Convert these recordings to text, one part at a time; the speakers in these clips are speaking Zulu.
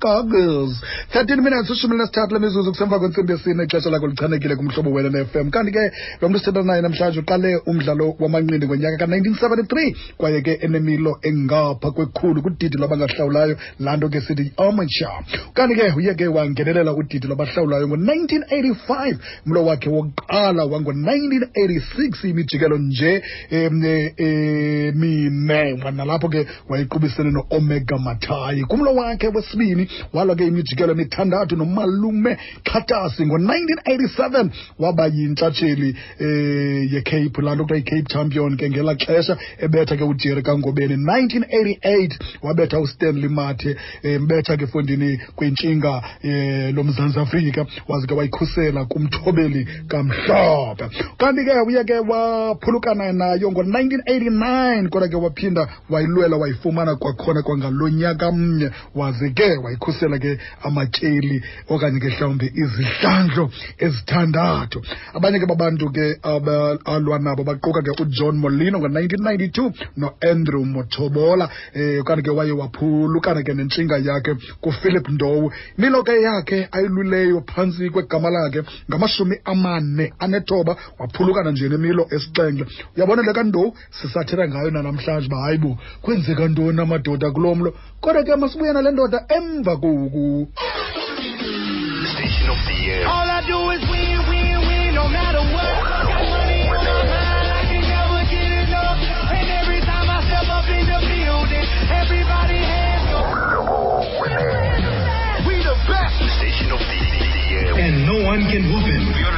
goggles. 13 minutes ishumi lesithathu lemizuzu kusemva kwentsimbi yesine ixesha lakho lichanekile kumhlobo wena ne-fm kanti ke lo mntu sithetha naye namhlanje uqale umdlalo wamanqindi ngonyaka ka-1973 kwaye ke enemilo engapha kwekhulu kudidi lwabangahlawulayo laa nto ke sithi amateur kanti ke uye ke wangenelela udidi lwabahlawulayo ngo-1985 mlo wakhe wokuqala wango-1986 imijikelo nje emine wanalapho nalapho ke wayequbisene no-omega matayi kumlo wakhe wesibini walwa ke imijikelo emithandathu nomalume xhatasi ngo-1987 waba yintshatsheli eh yecape laa nto kuthiwa yicape champion ke ngelaa xesha ebetha ke ujerry kangobeni. 1988 wabetha ustanley mathe embetha mbetha ke fondini kwintshinga lo lomzantsi afrika waze ke wayikhusela kumthobeli kamhlophe. Kanti ke uye ke waphulukana nayo ngo-1989 kodwa ke waphinda wayilwela wayifumana kwakhona kwangalo nyaka mnye waze ke wayikhusela ke amatyeli okanye ke mhlawumbi izihlandlo ezithandathu. Abanye ke babantu ke alwa nabo baquka ke ujohn molino ngo-1992 noandrew motobola eh okanye ke waye waphulukana ke nentshinga yakhe kuphilip ndowu. Imilo ke yakhe ayiluleyo phantsi kwegama lakhe ngamashumi amane anethoba waphulukana nje nemilo esixenxe uyabona le kandowu sisathetha ngayo nanamhlanje uba hayi bo kwenzeka ntoni amadoda kulo mlo? Kodwa ke masibuye nale ndoda emva koku Station of the year. All I do is win, win, win, no matter what. Money on my mind, I can never get enough. And every time I step up in the building, everybody hands go. We the best. Station of the year. and no one can whoop him.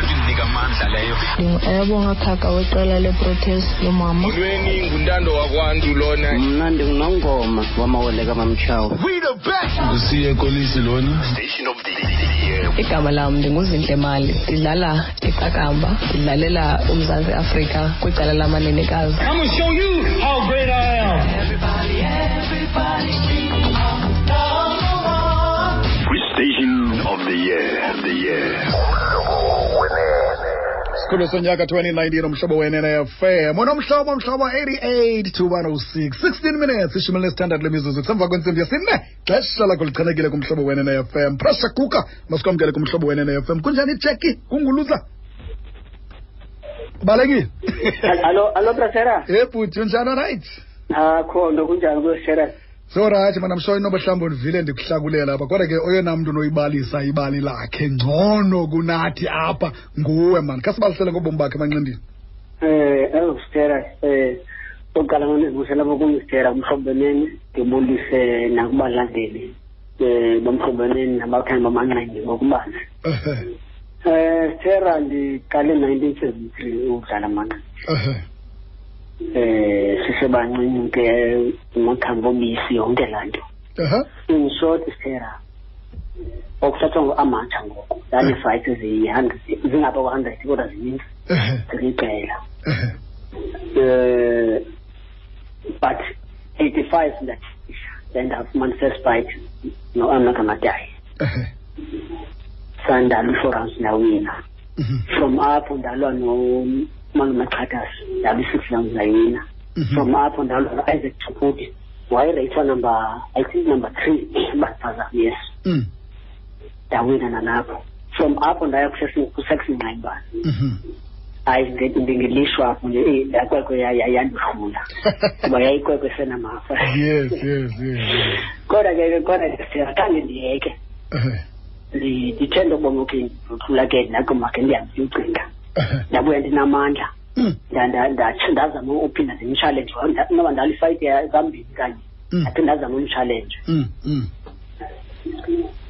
Yona nje indinika amandla leyo. ndingayabonga khaka weqela leprotest lomama molweni nguntando wakwantu lona mna ndingunongoma wamawele kamamtshawo We the best. usiye kolisi lona Station of the igama lam ndinguzintle mali ndidlala iqakamba ndidlalela umzantsi afrika kwicala lamanenekazi I'm gonna show you how great I am. Station of the year? Of the year. Sikhulu sonyaka 2019 umhlobo wenene-fm unomhlobo mhlobo 88 to 106 16 minutes ishumi lesithandathu lemizuzu. Semva kwentsimbi yesine xesha lakho lichanekile kumhlobo wenene-fm pressure kuka masikwamkele kumhlobo wenene-fm kunjani ijeki kunguluza. Balekile alo alo brasera e bhuti unjani right? Akho nto kunjani kwesera so right mana msho inoba mhlawumbi ndivile ndikuhlakulela apha kodwa ke oyena mntu unoyibalisa ibali lakhe ngcono kunathi apha nguwe mani khasibalisele ngobomi bakhe emanqindini. Eh elostera eh oqala ngonizibusela bokungisitera kumhlobeneni ndibulise nakubalandeli eh bomhlobeneni nabakhandi bamanqindi ngokubanzi eh stera ndiqale 1973 ukudlala amanqindi. Eh sisebancinci ke amakhambi obisi yonke laa nto. Aha. in short stera okuthathwa ngo-amatsha ngoku zaneefight ziyi-hundred zingapha kwa-hundred kodwa zininzi. Ehe, ziliqela ehe. uh, but 85 that then ndafumana first fight no-amnakamadayi Ehe. sandalwa iforance ndawina. Mhm, from apho ndalwa nomalume xhathasi ndalwa i-six rounds ndayina mhm. from apho ndalwa no-isaac chukudi wayereyithwa number i think number three bandiphazam yes Mm, ndawina nalapho. From apho ndaya kusaxon nqayibani mhm. hayi nge- ndingelishwa apho nje eh, ndakwekwe ya- ya- yandidlula kuba yayikwekwe senamafa yes yes yes yes. kodwa ke kodwa ke siyakhange ndiyeke. Ehe, Ndi- ndithe ndobona ukhe ndidlula ke ndakoma ke ndihambe ndiyocinga ehe. ndabuya ndinamandla. Mm, Nda- nda- ndatsho ndazama uphinda ndimtshalenje noba ndalifayithi zambini kanye Mm. ndaphe ndazama umtshalenje mm, mm.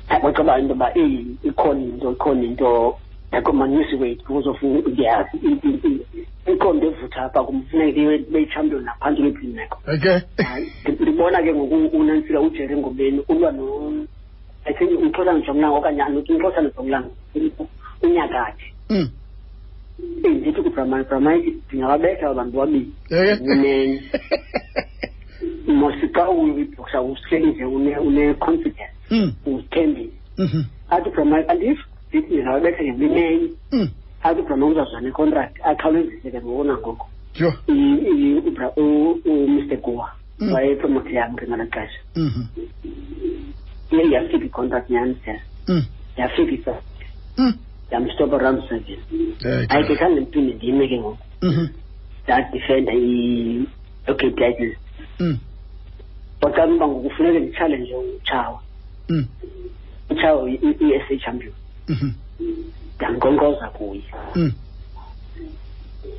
ndabacaba into yoba eyi ikhona into ikhona into. Ndakoma news weight because of ndiya- i- i- i- ikhona into evutha apha kum. Funeka ndibe beyichampion naphantsi kwephi imeko okay. Hayi, ndi- ndibona ke ngoku unantsika ujerry ngobeni ulwa no i think umxhosana jongilanga okanye anothi umxhosana jongilanga unyakathi Mm. eyi ndithi kubramani bramani ndingababetha abantu babini Okay. unenye mosixa uyibhoxa uhleli nje une- une-confidence Mm, uzithembile mhm. athi bramani andithi ndithi ndingababetha ngebinenye Mm. athi bramani uzazwa necontract akhawulezise ke ngokona ngoko Sure. I- i- ubra- u- umr guwa Mm. wayepromote yam ke ngalaa xesha Mhm. iye yafika i-contract nyani sir Mm. yafika isa Mm. yamstop around seven Okay. hayi ke khange ndiphinde ndime ke ngoku Mhm. ndadifenda i-okay titles Mm. wacala uba ngokufuneke nditshalenje utshawa Mm. utshawa i-e s a champion Mhm. ndamnkonkoza kuye Mm.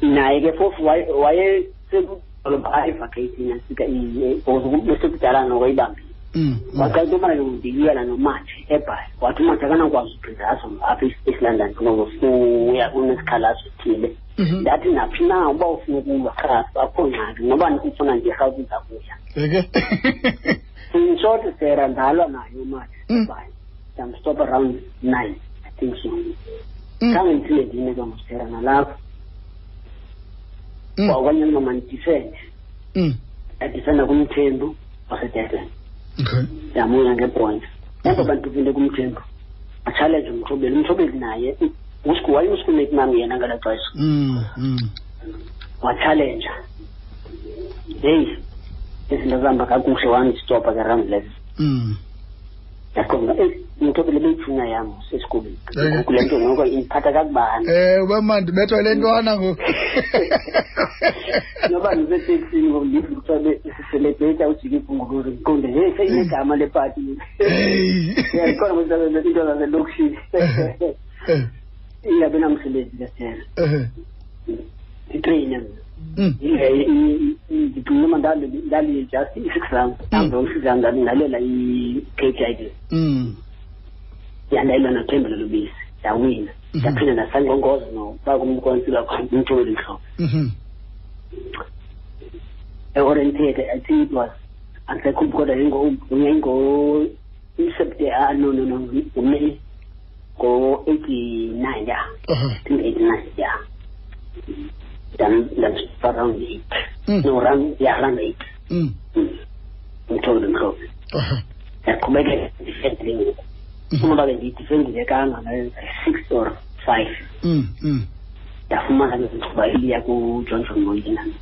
naye ke phofu waye- wayesekuyivakating asika besekudala nokwayibambile Mm. waqala into yobana ndiyiyela nomathe ebhayi wathi umathe akanakwazi ubrindazo apha es- esilondon ngokuya unesikhalazo sithile Mhm. ndathi naphi na uba ufuna ukulwa khasi akho ngxaki noba ndikufuna nje rhawuti zakuya Eke. in short sera ndalwa naye umathe Mm. ebhayi ndamstop around nine i think so Mm. khange ndiphinde ndime ke ngusera nalapho Mm. kwakanye noma ndidifende Mm. ndadifenda kumthembu wasedurban Okay. ndamuya ngepoint emva bantu ndiphinde kumthembu achallenge umthobeli umthobeli naye usku wayeuskumate mam yena ngala xesha Mm. Mm. wachallenja heyi izinto zihamba kakuhle wandistopha ke round level Mm. yaqonda eyi umthobeli beyijunior yam sesikolweni Okay. kule nto noko indiphatha kakubani ewe ma ndibethwa yile ntwana ngoku noba ndiseteksini ngoku ndive kuthiwa siselebrata ujike ibhunguluzi ndiqonde heyi seyinegama lepati Hey. yayikhona into zaselokishini Eh, ingabe namsebenzi lesitela eh, itreyine mna. Ndicinga uma ndali-just i-six rounds ambe u-six rounds ndalela i-k g i d. Mm. yandayilwa nothembelo lubisi ndawina ndaphinde ndasankonkoza noba kumkonsila umthobeli mhlophe Mhm. e-oriented i think it was andisayikhuphi kodwa yayingo isepte ah no no no ngumay ngo-eighty-nine ya Aha. I think eighty-nine dan dan sekarang ni hmm. orang yang ramai itu dan kau. Ya kau bagi sendiri hmm. kau bagi di tv ni dia kan ada six or five. Hmm, ya kau mana yang kau bagi aku jangan jangan lagi nanti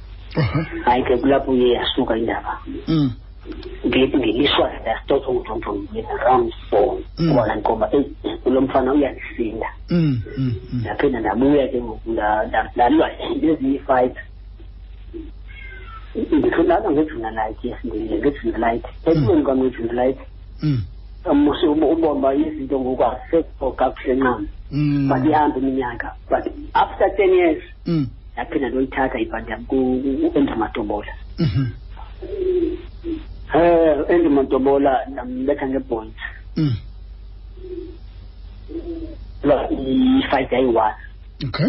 ayat kau lapu ya uye yasuka indaba Mm. ngethi ngelishwa ndastotha ujohn john moyina round four Mm. ngoba ndiqomba eyi ulo mfana uyandisinda Mm. Mm. Mm. ndaphinda ndabuya ke ngoku nda- nda- ndalwa nezinye iifight nditholakala ngejunalite yes ndile ngejunalite ekubeni kwam ngejunalite Mm. umuse ubomba izinto ngoku asekho kakuhle ncam Mm. but ihambe iminyaka but after ten years Mm. yaphinda ndoyithatha ibhanti yam ku-andrew matobola Mhm. um andrew matobola ndambetha ngepoint Mm. i-fight yayi-one Okay.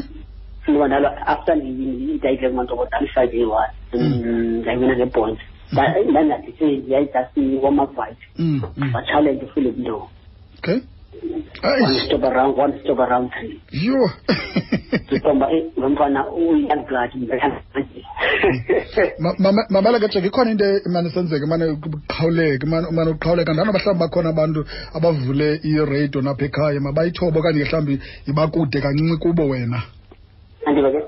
ngoba ndalo after ndiyitayitile kumatobola i-fight yayi-one ndayibona ngepoint ndandingadifendi yayijust i-warm up fight Mm. Mm. wachallenge uphilip ndo Okay. One stop around one stop around three. Yho ndiqomba lo mfana blood mamela ke jeke ikhona into emane senzeke mane uqhawuleke mane mane uqhawuleka ndana mhlawumbi bakhona abantu abavule iradio napha ekhaya mabayithobe okanye mhlawumbi ibakude kancinci kubo wena? Andiba ke.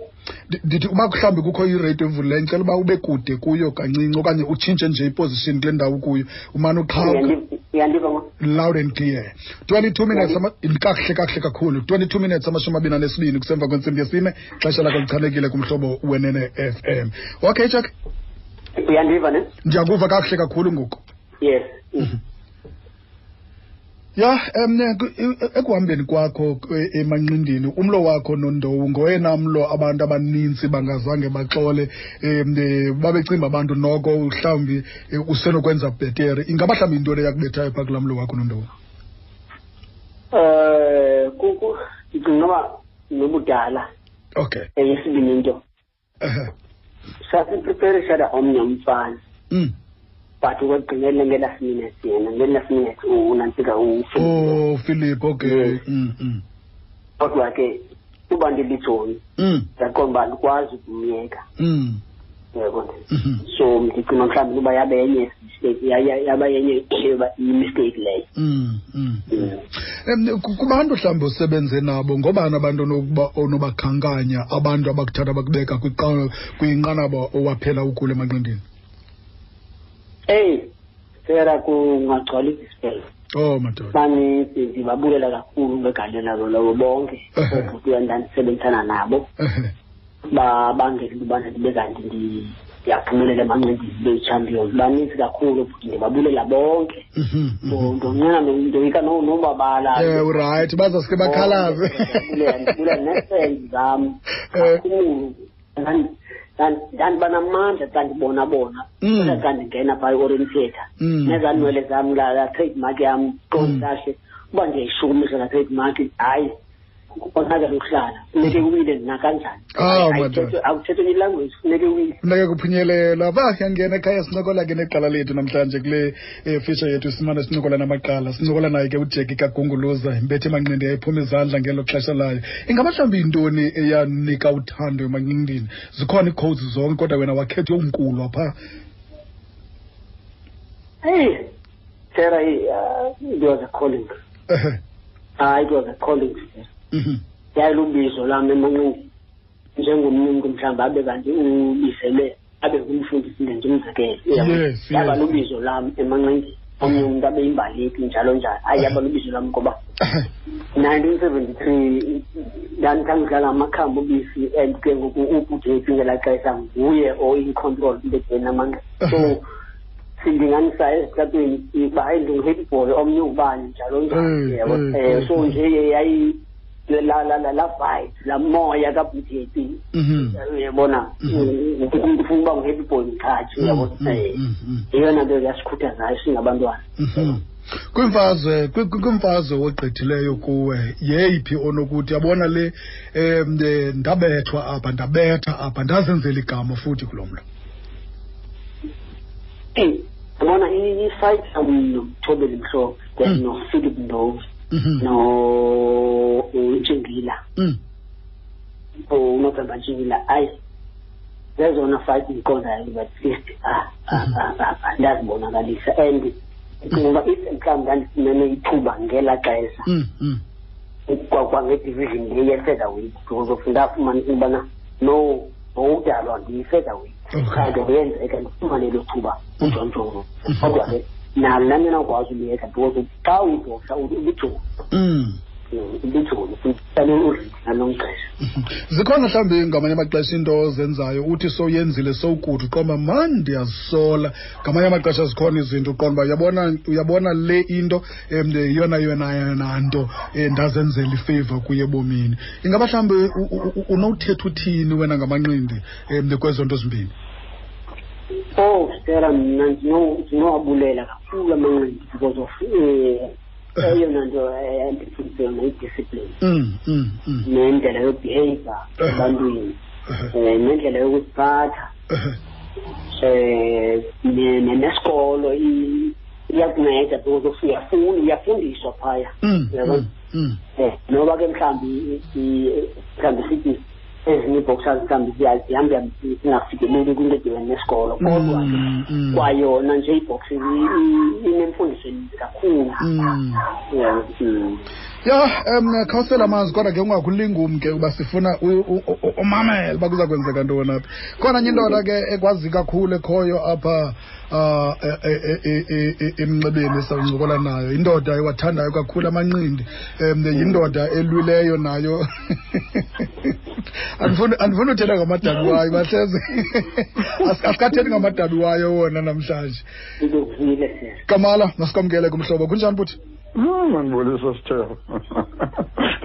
Ndithi uba mhlawumbi kukho iradio evulileyo ndicela uba ube kude kuyo kancinci okanye utshintshe nje iposition kule ndawo kuyo umane uqhawuka loud and clear 22 minutes ama- kakuhle kakuhle kakhulu. 22 minutes amashumi abini anesibini kusemva kwentsimbi yesine xesha lakho lichanekile kumhlobo wenene FM okay Jack? Uyandiva ne? Ndiyakuva kakuhle kakhulu ngoku. Yes ya um ekuhambeni kwakho emanqindini umlo wakho nondowu ngoyena mlo abantu abaninzi bangazange baxole um babecinga abantu noko mhlawumbi usenokwenza bhetere. Ingaba mhlawumbi into le yakubethayo phaa kulaa mlo wakho nondowu um ndicinga uba nobudala okay eyesibini into. Ehe. sasipreparishada omnye umfana. Mm. But kwekugqinele ngelast minute yena ngelast minute unantsika ufika oh philip okay Yes. mm, mm. kodwa ke uba ndilitsoni Mm, ndaqonda uba ndikwazi ukumyeka mm, uyabona mhm, so ndicinga mhlawumbi uba yabe yenye mistake ya- ya- yaba yenye yoba i-mistake leyo mm, mm. Mm. Em, ku- kubantu mhlawumbi osebenze nabo ngobani abantu onokuba onobakhankanya abantu abakuthatha bakubeka kwiqa- kwinqanaba owaphela ukule emanqindini eyi sera kungagcwala izisipelo oh madoda baninzi ndibabulela kakhulu ngegalelo labo bonke Ehe. oobhuti endandisebenzisana nabo Ehe. ba bangela into yobana ndibe kanti ndi- ndiyaphumelela emancindini ndibe yi-champion baninzi kakhulu futhi ndibabulela bonke Mhm, So, mhm. ndonqena ndoyika no- nobabala Eh, urayithi bazaske bakhalaze ndibulela neefrendi zam Eh. kakhulu Ndandi- ndandi- ndandiba namandla xa ndibona bona Mm. xa ndingena phaa i-orange theatre Mm. nezaa nwele zam la la trademark yam Mm. qonti kahle uba ndiyayishukumisa la trademark hayi konakele ukuhlala funeke uwile nakanjani Ah, ilanguage funeke kuphunyelelwa. Ba yangena ekhaya sincokola ke neqala lethu namhlanje kule um fisha yethu. Simane sincokola namaqala sincokola naye ke ujeki kagunguluza. Imbethe emanqindi yayiphuma izandla ngelo xesha layo. Ingaba mhlawumbi yintoni eyanika uthando emanqindini? Zikhona iicodes zonke kodwa wena wakhethe yomkulo phaa hey sarah uh, it was a calling. Uh, -huh. uh, it was a calling Mhm. yayilubizo lami emanqindi njengomnye umntu mhlawumbi abe kanti ubizele abe ngumfundisi ndenje umzekelo uyabona? Yes, yaba yes. lubizo lami emanqindi omnye umntu abe yimbaleki njalo njalo hayi yaba lubizo lami ngoba Ehe. 1973 ndandidlala amakhambi ubisi and ke ngoku ubujeti ngelaa xesha nguye oin-control mbedeni amandla so sindinganisa ezitratweni uba hayi ndingu-headball omnye ubani njalo njalo Eh, yabo eh, Eh, eh, so eh. nje yayi la la la la vibe la moya kabudeti Mhm. uyabona Mhm. umntu ufuna uba ngu-headball mkhathi uyabona Mhm, Eh, mhm, mhm. yeyona nto yasikhuthazayo singabantwana Mhm. kwimfazwe kwi- kwi- kwimfazwe ogqithileyo kuwe yeyiphi onokuthi yabona le um ndabethwa apha ndabetha apha ndazenzela igama futhi kulo mlo eyi yabona i- i-fight yam nomthobeli mhlophe then Mm. nophilip ndovi Mhm. no-ntshingila Mm. unovemba ntshingila ayi zezona fight ndiqondayo but least ah ah, ah, ah, ah, ndazibonakalisa and ndicinga uba if mhlawumbi ndandifumene ithuba ngela xesha Mm. Mm. kwa- kwangedivision le ye-featherweight because of ndafumanisa ubana no ngowudalwa ndiyi-featherweight Okay. kanti kuyenzeka ndifumane elo thuba ujontshoro kodwa ke nandinakwazi uliyeka because xa uyibhoksa ulijoni Mm. zikhona mhlawumbi ngamanye amaxesha into ozenzayo uthi sowuyenzile sowukude uqonda uba man ndiyazisola ngamanye amaxesha zikhona izinto uqonda uba uyabona uyabona le into um yona yona yona nto um ndazenzela ifavor kuye ebomini. Ingaba mhlawumbi unowuthetha uthini wena ngamanqindi um kwezo nto zimbini oh stera mna ndinowabulela kakhulu amanqindi because of um eyona nto eh, ndifundise yona idiscipline Mm, mm, mm. nendlela yobehava Eh. ebantwini. Um nendlela yokuziphatha. Eh ne- nesikolo i- iyakunceda because of uyafunda uyafundiswa phaya. Eh noba ke mhlawumbi mhlawumbi sithi ezinye ii-boxers mhlawumbi ziya- zihambe zingafikeleli kwinto edibene nesikolo kodwa ke Mm, mm. kwayona nje iboxing i- i- inemfundiso eninzi kakhulu Mm. Yeah, mm. Ya um khawusela amanzi kodwa ke ungakulingi ke uba sifuna umamele uba kuza kwenzeka ntoni apha. Khona nye indoda ke ekwazi kakhulu ekhoyo apha um emnxebeni esawuncokola nayo. Indoda ewathandayo kakhulu amanqindi. Um yindoda elwileyo nayo. Andifuni uthetha ngamadabi wayo bahleze. Asi- asikathethi ngamadabi wayo wona namhlanje. Kamala masikwamkele kumhlobo. Kunjani buthi hayi mandibulisa sithero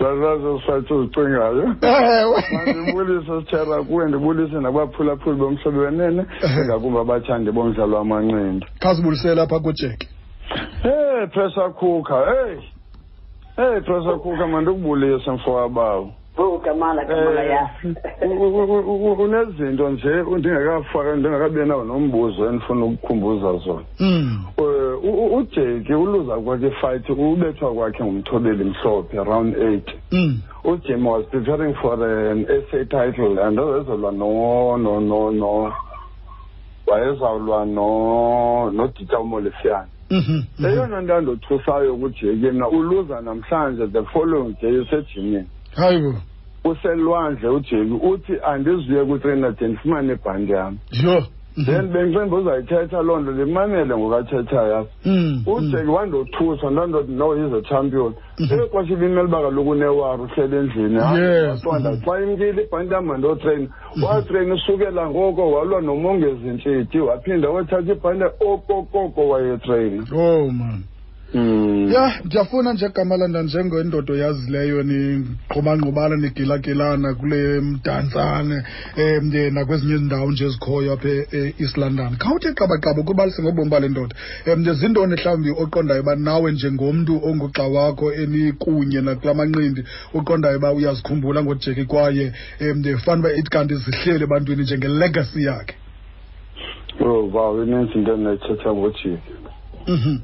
zazazo sathi uzicingayo ewe mandibulise sithera kuwe ndibulise nabaphulaphuli bomhlobo wenene ingakumbi abathandi bomdlalo wamanqindi khawuzibulisele apha kujeki hey pressure cooker hey hey pressure cooker mandikubulise mfo wabawo oh kamala ya. Unezinto nje ndingekafaka ndingekabi nawo nombuzo endifuna ukukhumbuza zona Mm. U- u- ujeki uluza kwakhe ifight ubethwa kwakhe ngumthobeli mhlophe round eight Mm. ujim was preparing for an SA title and wayezolwa no no no no wayezawulwa no nodita umolefyana Mhm. Mhm. eyona nto andothusayo kujeki mna uluza namhlanje the following day usejimini Hayibo. uselwandle ujeki uthi andizuye kutrainer de ndifumane ibhandi yam Yho. Then bengicemba uzayithetha loo nto ndimamele ngokathethayo. Apha Mm, mm. ujeki wandothusa ndandothi no he's a champion. Eli xesha ibimele uba kaloku unewari uhlele endlini Yes. waqonda xa imkile ibhanti yam mandotreyina watreyina usukela ngoko walwa nomongezi ntshiti waphinda wathatha ibhanti okokoko wayetreyina. Oh man. Mm. Ya ndiyafuna nje gamalanda njengendoda oyazileyo ningqubangqubana nigilagilana kule mdantsane um nakwezinye izindawo nje ezikhoyo apha e-east london. Khawuthi qabaqaba ukubalise ngobomi bale ndoda. Um zintoni mhlawumbi oqondayo uba nawe njengomntu ongugxa wakho enikunye nakula manqindi oqondayo uba uyazikhumbula ngojeki kwaye um fana uba ithi kanti zihleli ebantwini njengelegasi yakhe. Oh wow inintsi into endinayithetha ngojeki. Mhm.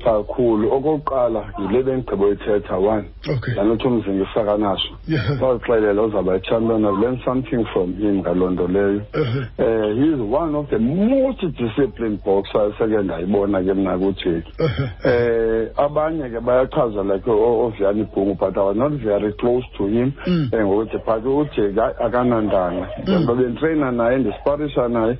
Kakhulu. Okokuqala yile bendigqiba uyithetha one. Okay. Ndanothi umzingisa kanaso Yeah. bawuxelela uzawuba yichampion i've learned something from him ngaloo nto leyo Uh-huh. uh, he is one of the most disciplined boxers seke ndayibona ke mna kujeki Uh-huh. eh abanye ke bayachaza like o- oviyani bhungu but i was not very close to him. Mm. eh ngokuthi but ujeki hayi, akanandanga. Njengoba benditreyina naye ndisiparisha naye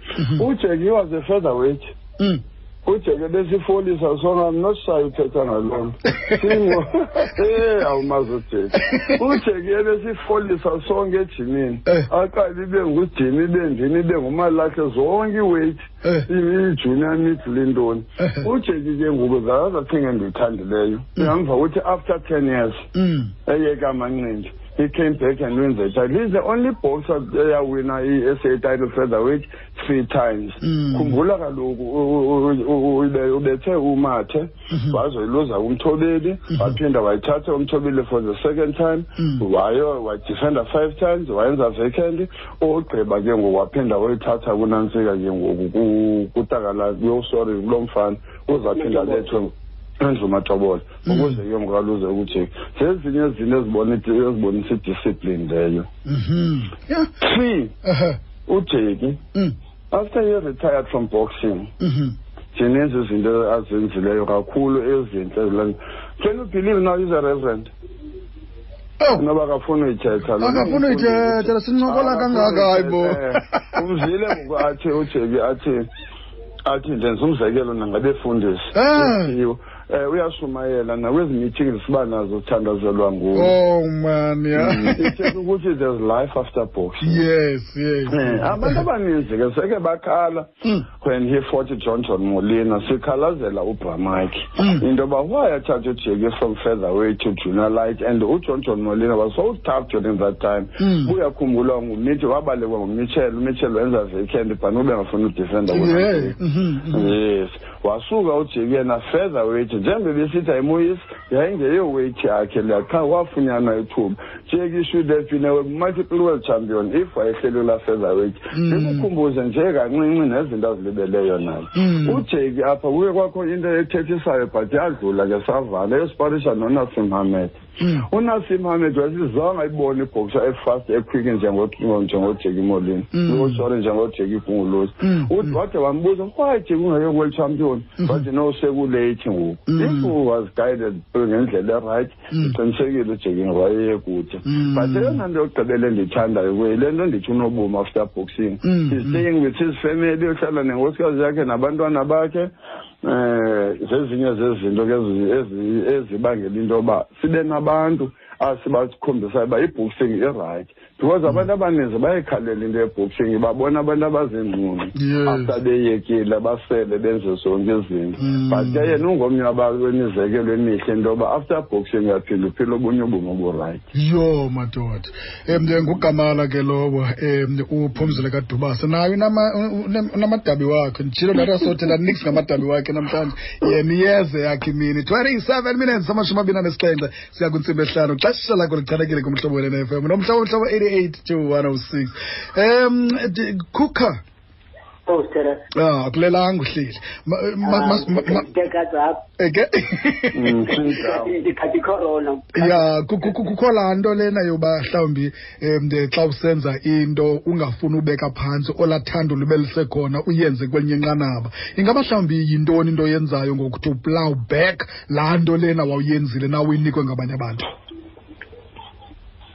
ujeki he was a featherweight. Mm. Ujeke besifolisa sona mnoshayo uthetha ngaloo nto singo eh awumazi ujeke ujeke ebesifolisa sonke ejimini Eh. aqale ibe ngujimi ibe ndini ibe ngumalahle zonke iweight Eh. i-junior middle intoni Eh. ujeki ke ngoku zakazachinga endiyithandileyo ndingamva ukuthi after ten years Mm. eyeka amanqindi he came back and wins the title. He's the only boxer eyawina i-SA title featherweight three times. Mm. khumbula kaloku u- u- u- ube- ubethe umathe wazoyiluza umthobeli waphinda wayithatha umthobeli for the second time Mm. wayo wadefenda five times wayenza vacant. Ogqiba ke ngoku waphinda wayithatha kunantsika ke ngoku ku- kutakala yo sorry kulo mfana. Uzaphinda alethwe endlu matobola ukuze ke ngoku aluze ukujeki zezinye izinto ezibona ezibonisa idiscipline leyo Mhm. Yeah. three Uh-huh. ujeki Mm. after he retired from boxing Mhm. zininzi izinto azenzileyo kakhulu ezintle ezileyo can you believe now he's a reverend Oh. noba akafuni uyithetha lo. Akafuni uyithetha, sincokola kangaka, hayi bo. Eh, umzile ngoku athi ujeki athi athi ndenza umzekelo nangabefundisi Ah. Uthiyo, eh uyashumayela nakwezi meetings siba nazo uthandazelwa nguwe Oh man, yeah. ithetha ukuthi there's life after boxing yes, yes. Eh, abantu abaninzi ke seke bakhala Mm. when he fought John John Molina sikhalazela uBramaki Mm. into yoba why athatha ujeki from featherweight to junior light and uJohn John Molina was so tough during that time Mm. uyakhumbula ngumithi wabalekwa ngumitchell umitchell wenza vacant but ube ngafuni udefenda Yeah. Mhm. mhm. yes wasuka ujeki yena featherweight njengoba besithi ayimoyisi yayingeyo weight yakhe leya qha wafunyanwa ithuba. Jeki should have been a multiple world champion if wayehlelelwa featherweight Mm. ndikukhumbuze nje kancinci nezinto azilibeleyo nayo Mm. ujeki apha kuye kwakho into ethethisayo but yadlula ke savala eyosiparisha nonasim hamed Mm. unasim hamed wasizange ayibone ibhoksa efast equick njengo- njengojeki molini Mm. oh sorry njengojeki gungulusi Mm. uthi wade wambuza why jeki ungayo-world champion wathi no sekulate ngoku Mm. if was guided ngendlela eright Mm. iqinisekile ujeki wayeye kude Mm. but eyona nto yokugqibela endiyithandayo kuye le nto ndithi unobomi after boxing Mm. he's staying with his family uhlala nenkosikazi yakhe nabantwana bakhe eh zezinye zezinto ke ezi- ezi- ezibangela into yoba sibe nabantu asibakhombisayo uba iboxing irayithi because abantu abaninzi bayayikhalela into yeboxing babona abantu abazingquni asabeyekile basele benze zonke izinto Mm. but ke yena ungomnye wemizekelo emihle into yoba after boxing uyaphinda uphile obunye ubomi oburayithi yho madoda. um ngugamala ke lowo um uphumzile kadubase nayo unamadabi wakhe. ndijilo ndathi asothe nix ngamadabi wakhe namhlanje. Yena iyeze yakhe imini 27 minutes amashumi abini anesixhenxe siya kwintsimbi ehlanu. Xesha lakho lichanekile kumhlobo wena FM. Nomhlobo mhlobo 88 to 106. Em di- Khuka oh sir ah kulelanga uhleli. Ma- ma- ma- ma- ma- ndekazapha Eke ndikhathi corona. Ya ku- ku- ku- kukho laa nto lena yoba mhlawumbi um xa usenza into ungafuni ubeka phantsi olathando lube lisekhona uyenze kwelinye inqanaba. Ingaba mhlawumbi yintoni into oyenzayo ngokuthi uplow back laa nto lena wawuyenzile na uyinikwe ngabanye abantu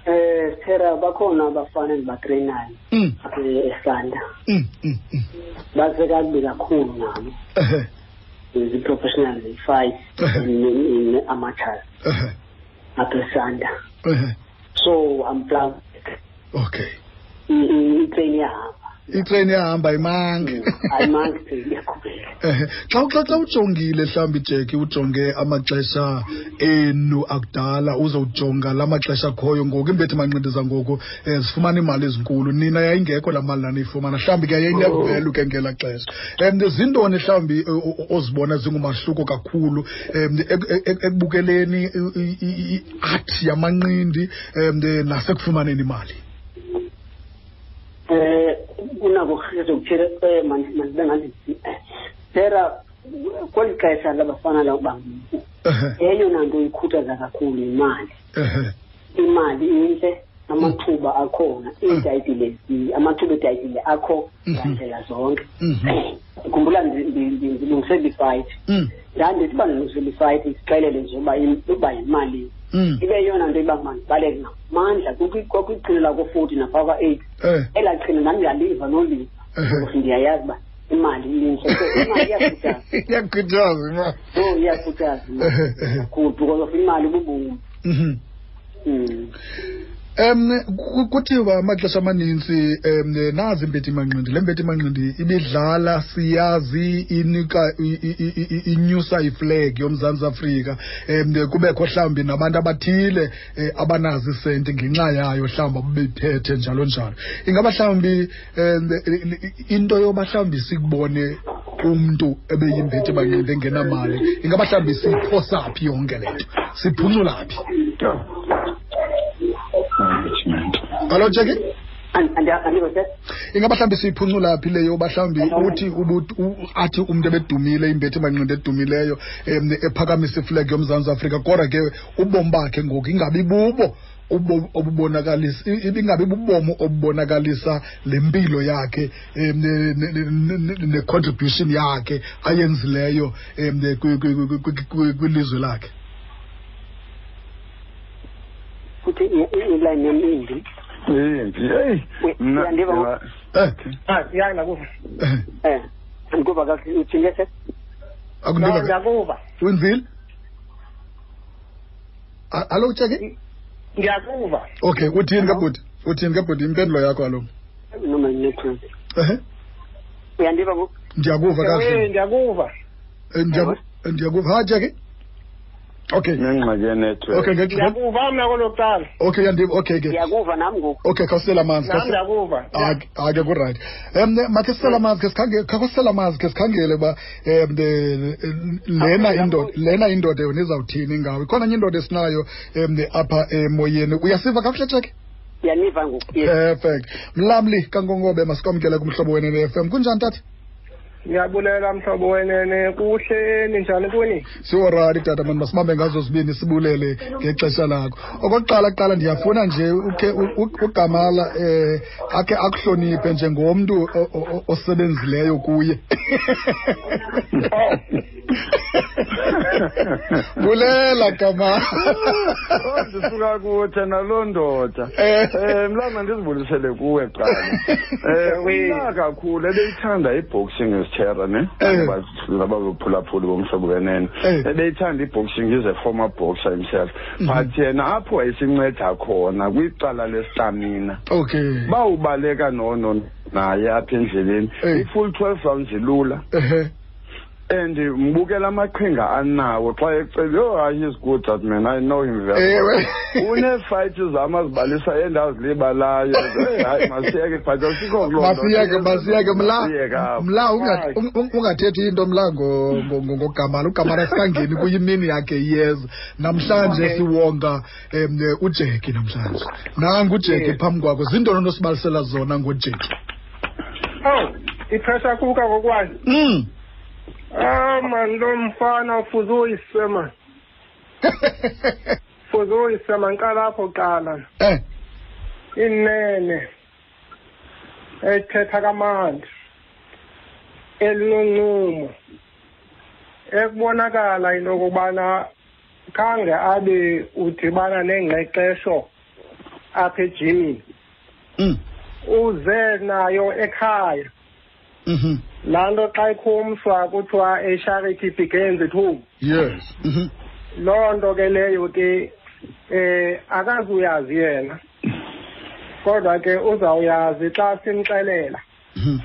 eh sera bakhona abafana endibatreyinayo Mm, apha esanda mm, mm, mm. basekakubi kakhulu nabo ehe zi-professional ziyi-five Ehe. ne-amateurs ehe apha esanda ehe so i'm proud okay itrain iyahamba itrain yahamba imange xa xa xa ujongile mhlawumbi jeki ujonge amaxesha enu akudala uzawujonga la maxesha akhoyo ngoku imbethi manqindi zangoku um zifumana iimali ezinkulu nina yayingekho laa mali naniyifumana mhlawumbi ke yayinevelu ke ngelaa xesha um zintoni mhlawumbi ozibona zingumahluko kakhulu um ekubukeleni i-art yamanqindi um nasekufumaneni imali eh kunako kuzokuthela eh mandibe ngathi tera kweli xesha labafana laba Ehe, eyona nto ikhuthaza kakhulu imali ehe, imali intle amathuba akhona iitayitile zi- amathuba eetayitile akho Mhm. ngandlela zonke Mhm. khumbula ndi- ndi- ndi- ndilungisela ifight Mm, ndandithi uba ndilungisela ifight sixelele nje uba im- uba yimali mm, ibe yeyona nto iba mandibaleke ngamandla kwakwiqhina lakofoti naphaa kwa-eight eh, elaa qhina ndandingaliva noliva Ehe. because ndiyayazi uba imali ilintle so imali iyakhuthaza iyakhuthaza imali so iyakhuthaza imali Ehe, ehe. kakhulu because of imali bubomi Mhm. Mm. Um ku- kuthiwa amaxesha amanintsi um nazi imbethi manqindi. Le mbethi manqindi ibidlala siyazi inika i- i- i- i- inyusa iflag yomzantsi afrika. Um kubekho mhlawumbi nabantu abathile um abanazo isenti ngenxa yayo mhlawumbi bebephethe njalo njalo. Ingaba mhlawumbi um into yoba mhlawumbi sikubone umntu ebeyimbethi manqindi engenamali ingaba mhlawumbi siyiphosa phi yonke le nto? Siphuncula phi? Alo jeki ingaba mhlawumbi siyiphuncula phi leyo uba mhlawumbi uthi athi umntu ebedumile imbethi manqindi edumileyo um ephakamisa iflag yomzantsi afrika kodwa ke ubomi bakhe ngoku ingabi bubo ubo- obubonakalisa ibingabi bubomi obubonakalisa le mpilo yakhe ne- ne- ne- ne- ne-contribution yakhe ayenzileyo kwi- kwi- kwi- kwi- kwi- kwilizwe lakhe. Futhi i- i- iline yam imbi. Yimbi eyi mna uyandiva ngoku? eh. Ah, ndakuva. eh, kakuhle uthinde No, akundiva ndiyakuva. wenzile alo jeki Ndiyakuva. okay uthini kabhuti? Uthini kabhuti? Impendulo yakho alo? Noma network ehe. Uyandiva ngoku ndiyakuva Eh, kakuhle ndiyakuva. Eh, ndiyaku- eh, ndiyakuva ha jeki okay. Ndiyakuva mna kolokuqala. okay yandim okay ke ndiyakuva nam ngoku. Okay khawusela amanzi Nam khawuse- ndiyakuva. Ake- kuright. Um makhe sisela amanzi ke sikhangele khawusela amanzi ke sikhangele uba um lena indoda lena indoda yona izawuthini ngawo ikhona nye indoda esinayo um apha emoyeni uyasiva kakuhle tsheke ndiyaniva ngoku perfect. Mlamli kankongobe masikwamkele kumhlobo wenenf m. Kunjani tata Ndiyabulela mhlobo wenene kuhle ninjani kuni? siworali tata mani masibambe ngazo zibini sibulele ngexesha lakho. Okokuqala kuqala ndiyafuna nje ukhe ugamala um akhe akuhloniphe njengomntu osebenzileyo kuye bulela gamala Oh, ndisuka kutshe naloo ndoda. Eh. um mlanga ndizibulisele kuwe kuqala um uya kakhulu ebeyithanda iboxing esitshera ne? Eh. ngabaphulaphuli bomhlobo wenene Eh. ebeyithanda iboxing a former boxer himself. But yena apho wayesinceda khona kwicala lestamina okay. Bawubaleka nono naye apha endleleni. Eh. i-full twelve rounds ilula. And mbukela amaqhinga anawo xa ecela oh hayi he's good that man i know him very Ewe. well uneefayithi zam azibalisa endazilibalayo Eh, hayi masiyeke but asikho kuloo nto. masiyeke masiyeke mla Masiyeke apho. mla unga- Hayi. un- un- ungathethi into mla ngo- ngo- ngo- ngogamala ugamala sikangeni kuyimini yakhe iyeza namhlanje Okay. siwonga um ujeki namhlanje nangu ujeki Yes. phambi kwakho zintoni onosibalisela zona ngojeki Oh, ipressure kuka kokwazi. mm. Ah man lo mfana ufuze uyisema. Ufuze uyisema nqala apho qala. eh Inene. Ethetha kamandi. Elinoncumo. Ekubonakala into okubana khange abe udibana nengqeqesho apha ejimini mm. uze nayo ekhaya mhm laa nto xa ikhumswa kuthiwa a charity begins at home. Yes. Mhm. loo nto ke leyo ke eh akazuyazi yena. Kodwa ke uzawuyazi xa simxelela. Mhm.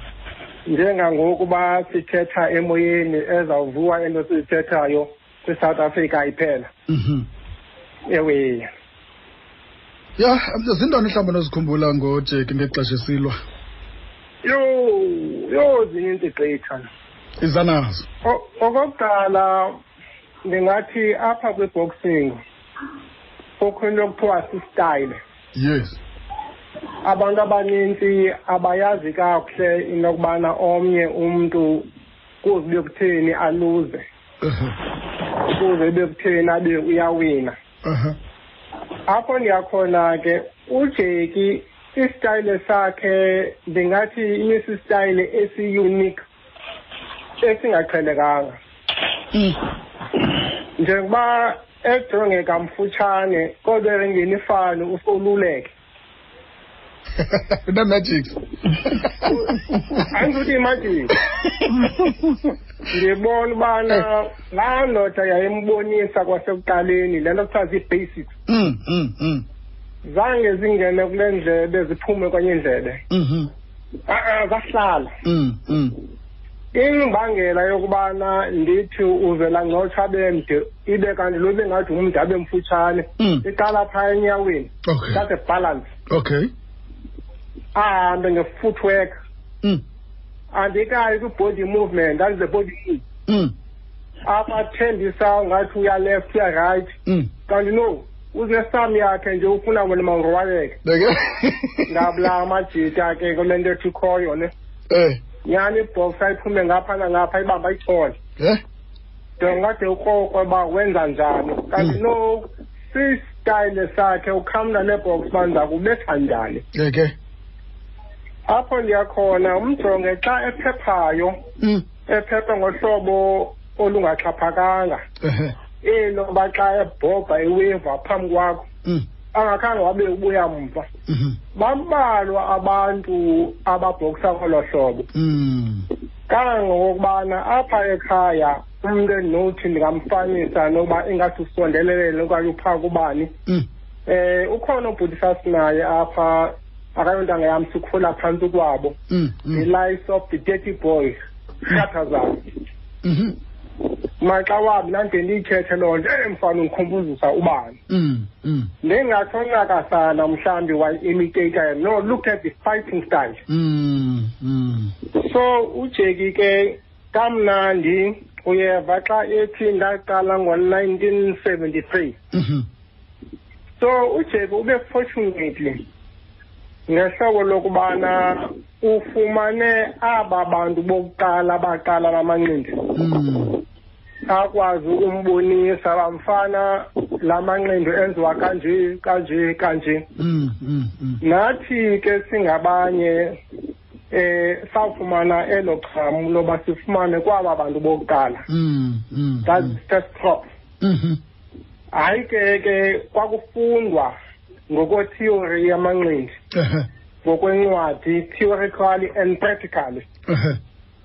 njengangokuba sithetha emoyeni ezawuvuwa into sizithethayo kwi-south africa iphela. Mhm. ewe. Ya zintoni mhlawumbi nozikhumbula ngojeki ngexesha esilwa? Yho yho zininzi gqitha izanazo O- okokuqala ndingathi apha kwi-boxing kukho into ekuthiwa sistyle. Yes. Abantu abanintsi abayazi kakuhle into yokubana omnye umntu kuze ube kutheni aluze. Uh-huh. kuze ube kutheni abe uyawina. Uh-huh. apho ndiyakhona ke ujeki isitayile sakhe ndingathi inesisitayile esi-unique esingaqhelekanga. Mm. njengoba ejongeka mfutshane kodwa engeni ifani usoluleke unamagics andizuthi imajiki ndibona ubana laa ndoda yayimbonisa kwasekuqaleni le nto kuthiwa zii-basics. Mm, mm, mm. Zange zingene kule ndlebe ziphume kwenye indlebe Mhm. a-a zahlala Mm, mm. imbangela yokubana ndithi uvela ngcotsha bemde ibe kanti lo bengathi ngumde abe mfutshane Mm. iqala phaya enyaweni Okay. that's a balance Okay. ahambe nge-footwork Mm. andikayi kwi-body movement that is the body move Mm. apha athembisa ngathi uya left uya right Mm. kanti no unesam yakhe nje ufuna wena mawurwaleke Like ngabula amajita ke kule nto ethi ikhoyo ne Eh. nyani ibhox ayiphume ngapha nangapha ibamba ayithole Eh? ndongade ukrokwe uba wenza njani kanti Mm. no sistayile sakhe ukhamna nebhox uba ndiza kubetha njani Okay. apho ndiyakhona umjonge xa ephephayo Mm. ephepha ngohlobo olungaxhaphakanga Eh. elo ba xa ebhobha eweva phambi kwakho Mm. angakhange wabe ubuya mva Mhm. bambalwa abantu ababhokisa ngolo hlobo Mm. kangangokubana apha ekhaya umntu endinothi ndingamfanisa noba ingathi usondelelele okanye uphaa kubani Mm. eh ukhona ubhuti sasinaye apha akayontanga yam sikhula phantsi kwabo Mm. the Mm. life of the dirty boy khathazana Mhm. Maxa wambi nande ndiyithethe loo nto emfana undikhumbuzisa ubani Mm. Mm. ndingathonyakasana mhlawumbi wayi-imitator no look at the fighting style Mm. So ujeki ke kamnandi uyeva xa ethi ndaqala ngo-nineteen seventy-three Mhm. so ujeki ube fortunately ngehlobo lokubana ufumane aba bantu bokuqala baqala bamanqindi. Akwazi ukumbonisa bamfana la manqindi enziwa kanje kanje kanje Mm. Mm. Mm. nathi ke singabanye eh sawufumana elo qhamu loba sifumane kwaba bantu bokuqala Mm. Mm. that's first crop Mhm. hayi ke ke kwakufundwa ngokwetheory yamanqindi Eh. ngokwencwadi theoretically and practically Eh.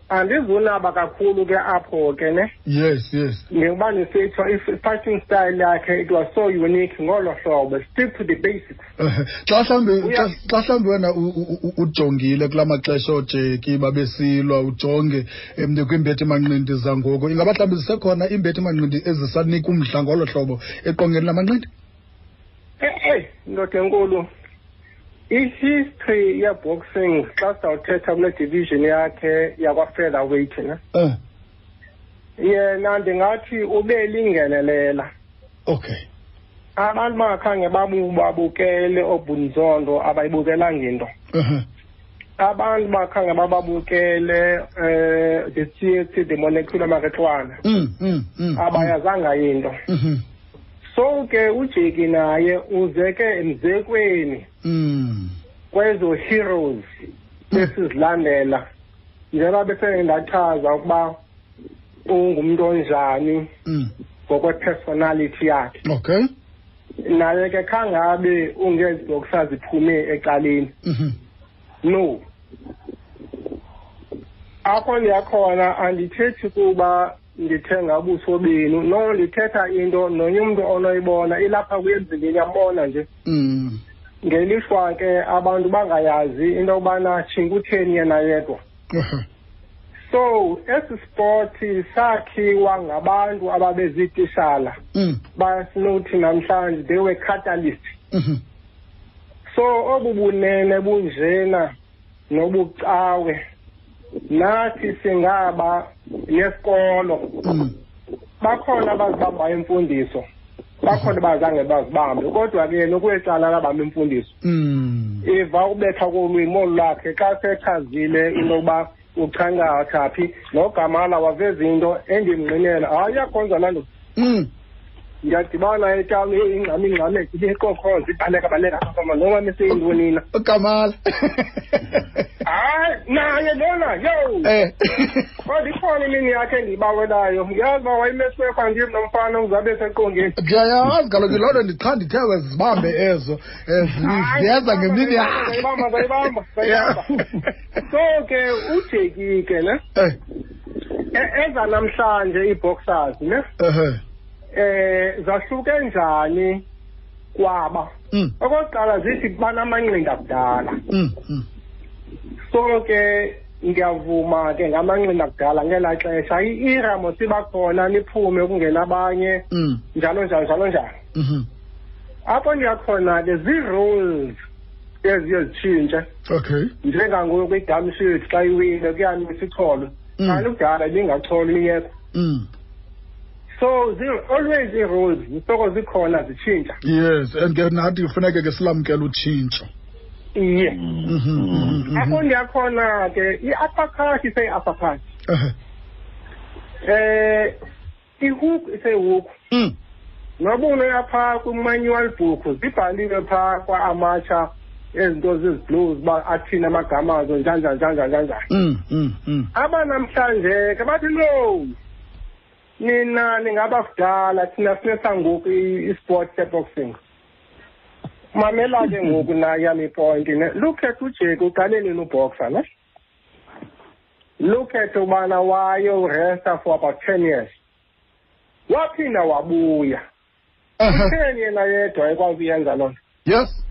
Andizunaba kakhulu ke apho ke ne? Yes, yes. njengoba nisitsho i-fighting style yakhe it was so unique ngolo hlobo stick to the basics. Eh, xa mhlawumbi Uya- xa- xa mhlawumbi wena u- u- u- ujongile kula maxesha oojeki babesilwa ujonge em kwimbethi manqindi zangoku ingaba mhlawumbi zisekhona iimbethi manqindi ezisanika umdla ngolo hlobo eqongeni lamanqindi? Eh, ndoda enkulu i-history yeboxing xa sizawuthetha kule division yakhe yakwa-featherweight ne? Eh. Yena ndingathi ube lingenelela. Okay. Abantu bangakhange babu- babukele obunzondo abayibukelanga into uh abantu bangakhange bababukele um the theatre the molecular maretwana mm, mm, mm, abayazanga into. Mhm, so ke ujeki naye uzeke emzekweni mm, kwezo heroes esizilandela. Njengoba bese ndachaza ukuba ungumntu onjani mm. ngokwe-personality yakhe. Okay. Naye ke khange abe ungezibhoksa ziphume ecaleni. Mhm, no. Apho ndiyakhona andithethi kuba ndithenga ubuso benu. No ndithetha into nonye umntu onoyibona ilapha kuye emzimbeni yambona nje. Mm. ngelishwa ke abantu bangayazi into yobana tshinkutheni yena yedwa. So esi spoti sakhiwa ngabantu ababeziitishala Mm. basinothi namhlanje they were catalyst. So obu bunene bunjena nobucawe. Nathi singaba nesikolo. Mm. bakhona abazibambayo imfundiso. Bakhona bazange bazibambe kodwa ke nokwecala labamba imfundiso. Mm. iva ukubetha kolwimi olu lakhe xa sechazile into yokuba uchangatha phi nogamala waveza into endimnqinela hayi iyakhonza laa nto. Mm. ndiyadibana etawuni ingxam ingxame ibeqokhoza ibaleka baleka apha noma meseyintoni Kamala. hayi naye lona yo Eh. kodwa ikhona imini yakhe endiyibawelayo ndiyazi uba wayimeswekwa ndim nomfana uzabe seqongeni Ndiyayazi kaloku loo nto ndicha ndithe zibambe ezo eh, zi- ziyeza ngemini yakhe. zayibamba zayibamba zayibamba so ke ujeki ke ne Eh. e- eza namhlanje ii-boxers ne Ehe. Eh zahluke njani kwaba Mm. okokuqala zithi banamanqindi akudala Mm. Mm. so ke ngiyavuma ke ngamanqindi akudala ngelaa xesha i-iramo sibakhona niphume kungena abanye njalo njalo njalo njalo Mhm. apho ndiyakhona ke zii-rules eziye zitshintshe Okay. njengangoku idamshit xa iwile kuyamisa icholwe kanti kudala ibingacholi liyekho Mm. So zi- always ii-rules zisoko zikhona zitshintsha Yes, and ke nathi kufuneke ke silamkele utshintsho. iye Mhm. mhm, apho mhm. ndiyakhona ke i-uppercut iseyi-uppercut Ehe. eh ihook iseyihook Mm. noba unoya phaa kwi-manual book zibhaliwe phaa kwa-amatsha ezinto ziziblues uba athini amagama azo njanjani njanjani njanjani Mm. Mm. Mm. abanamhlanje ke bathi no nina ningabakudala thina sinesangoku i- isport seboxing mamela ke ngoku nayam ipoint ne look at ujeki uqale nini uboxa ne? Look at ubana wayoresta for about ten years. Waphinda wabuya. Ehe. utheni yena yedwa ekwazi uyenza loo nto? Yes.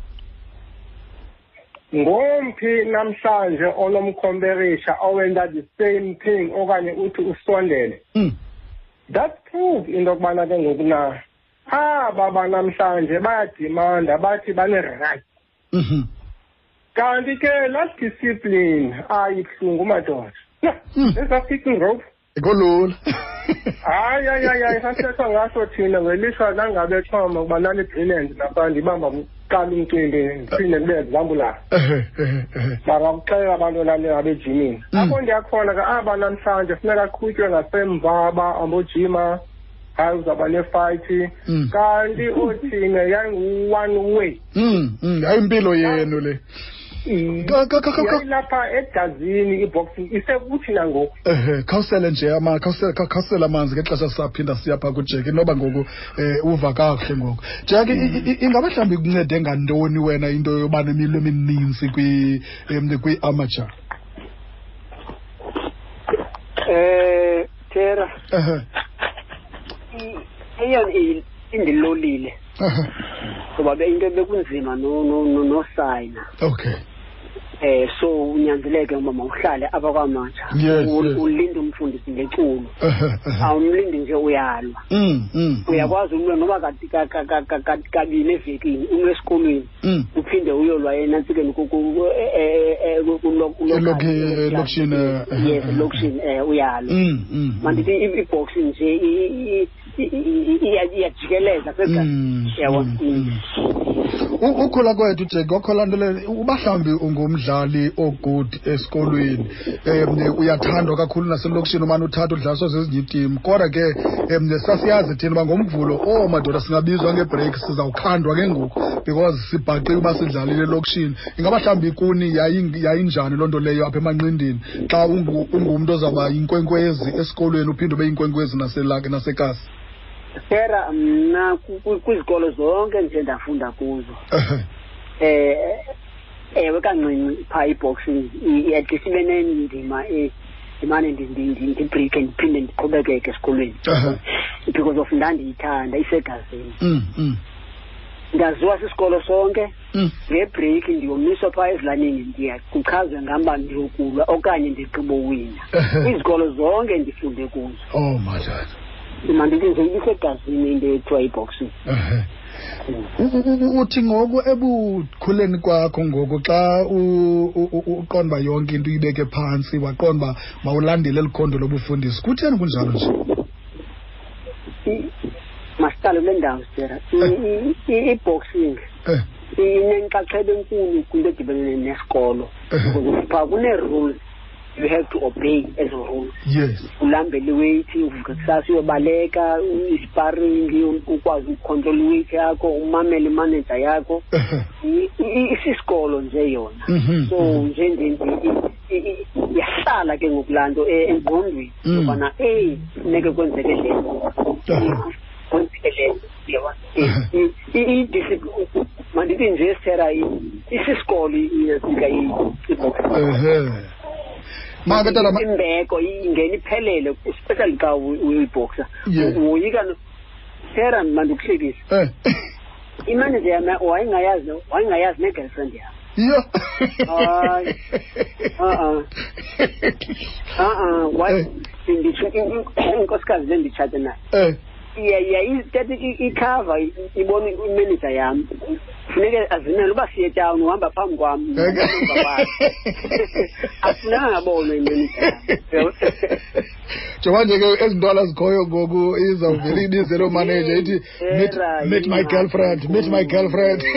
ngomphi namhlanje onomkhomperisha owenza the same thing okanye uthi usondele. Mm. That's proof into yokubana ke ngoku na aba banamhlanje bayadimanda bathi bane-right Mhm. kanti ke laa discipline ayibuhlungu madoda Mm. eza kicking rope Ikolula. hayi hayi hayi hayi sasithethwa ngaso thina ngelishwa nangabe xhoma ukuba nani-brilliant napha ndibamba kuqala umcimbi ndiphinde ndibe. Ehe. bangakuxelela abantu lani abejimini Mm. apho ndiyakhona ke aba namhlanje funeka aqhutywe ngasemva bambojima hayi uzawuba nefayithi Mm. kanti othina yayingu-one way Mm. Mm. Ayimpilo yenu le. Ka- ka- ka- ka- ka- yayilapha egazini i-boxing isekuthi nangoku Ehe, khawusele nje ama khawusele kha- khawusele amanzi ngexesha sisaphinda siya phaa kujeki noba ngoku eh uva kakuhle ngoku. Jeki i- i- ingaba mhlawumbi ikuncede ngantoni wena into yoba nemilo emininzi kwi em, kwi-amateur? Eh Thera. Ehe. I- eyona i- indilolile ngoba into bekunzima no no no nosayina okay eh so unyanzeleke uba mawuhlale apha kwamatsha Yes, U- yes. ulinde umfundisi ngeculo awumlindi nje uyalwa Mm, mm, uyakwazi ulwa noba kabini evekini ume esikolweni mm. uphinde uyolwa enantsikeni ku- ku- ku- eh, eh, eh, ku- ku- lo- ku- Eloki- local- elokishini, eh, eh, yes eh, elokishini um uyalwa Mm, mm, mandithi i-boxing nje iyajikeleza segazi Mm, mm, mm. Ukhula kwethu jeki laa nto leyo uba mhlawumbi ungumdlali ogood esikolweni. Um uyathandwa kakhulu naselokishini umane uthatha udlaliswa zezinye itim kodwa ke um sasiyazi thina uba ngomvulo oh madoda singabizwa ngebreak sizawukhandwa ke ngoku because sibhaqiwe uba sidlalile elokishini. Ingaba mhlawumbi kuni yayinjani loo nto leyo apha emanqindini? Xa ungumntu ozawuba yinkwenkwezi esikolweni uphinde ube yinkwenkwezi nasekasi Sera mna ku- ku- kwizikolo zonke nje ndafunda kuzo. Ehe. eh ewe kancinci phaa i-boxing i- i- at least ibe nendima e- ndimane ndi- ndi- ndi- ndibhrike ndiphinde ndiqhubekeke esikolweni. Aha. because of ndandiyithanda isegazini. Mm, mm, ndaziwa sisikolo sonke mm. ngebreak ndiyomiswa phaa ezilalini ndiya kuchazwe ngam uba ndiyokulwa okanye ndigqibowina izikolo zonke ndifunde kuzo. Oh madod mandithi nje ibisegazini into ethiwa iboxing Ehe. U- u- u- uthi ngoku ebukhuleni kwakho ngoku xa u- u- u- uqonda uba yonke into uyibeke phantsi waqonda uba mawulandele eli khondo lobufundisi kutheni kunjalo nje? I- masiqale kule ndawo sitera I- i- i-boxing eh. inenxaxheba enkulu kwinto edibene nesikolo. Ehe. because phaa kunee-rules you have to obey ezo rules yes ulambele iweight uvuke kusasa uyobaleka isparing ukwazi ukontrola iweight yakho umamele imaneja yakho Ehe. I- i- isisikolo nje yona Mhm, so mhm. nje nje nje i- i- i- yahlala ke ngoku laa nto eh, engqondweni Mm. yobana eyi funeke kwenzeke le nto Aha. kwenzeke le nto uyabona? Eh, i- i- idiscipline mandithi nje sithera isisikolo iyafika iboxing ehe maka tata ma- imbeko ingena iphelele especially xa uy- uyoyiboxa Yeah. woyika no- tera mandikuhlekise eh imanager yam wayengayazi wayengayazi ne-girlfriend yam yo Hayi. Uh-uh. uh-uh wa- Eh. nditsho in- in- inkosikazi le nditshate nayo eh yayithetha ikhava ibona imanager yam funeke azimele uba siye uhamba phambi kwam afunanga ngabonwe imanager njengoba nje ke ezi ntwala zikhoyo ngoku izawuvele ibize loo manager ithi meet, my girlfriend meet my girlfriend.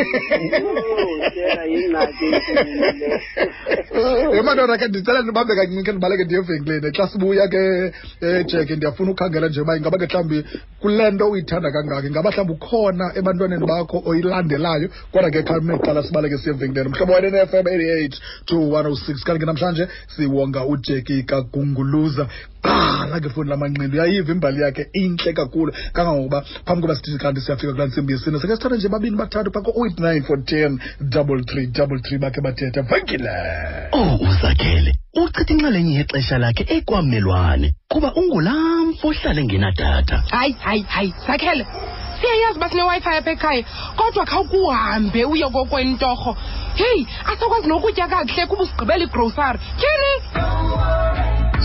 Ye madoda ke ndicela ndibambe kancinci ke ndibaleke ndiye evenkileni xa sibuya ke ejeke ndiyafuna ukhangela nje uba ingaba ke mhlawumbi kule nto uyithanda kangaka. Ngaba mhlawumbi ukhona ebantwaneni bakho oyilandelayo kodwa ke khame qala sibaleke siye evenkileni mhlobo wena ne-fm 88 to 106 kanti ke namhlanje siwonga ujeki kagunguluza. Qala ke foni lamanqindi uyayiva imbali yakhe intle kakhulu. Kangangokuba phambi koba sithi kanti siyafika kulaa ntsimbi yesine? Seke sithathe nje babini bathathu phako 089 for ten double three double three bakhe bathetha venkile Oh uzakhele uchitha inxalenye yexesha lakhe ekwamelwane kuba ungulaa mfo ngenadatha. Hayi hayi hayi sakhele. Siyayazi uba sinewifi apha ekhaya kodwa khawukuhambe uye kokwentorho heyi asakwazi nokutya kakuhle kuba usigqibela igrosari tyhini?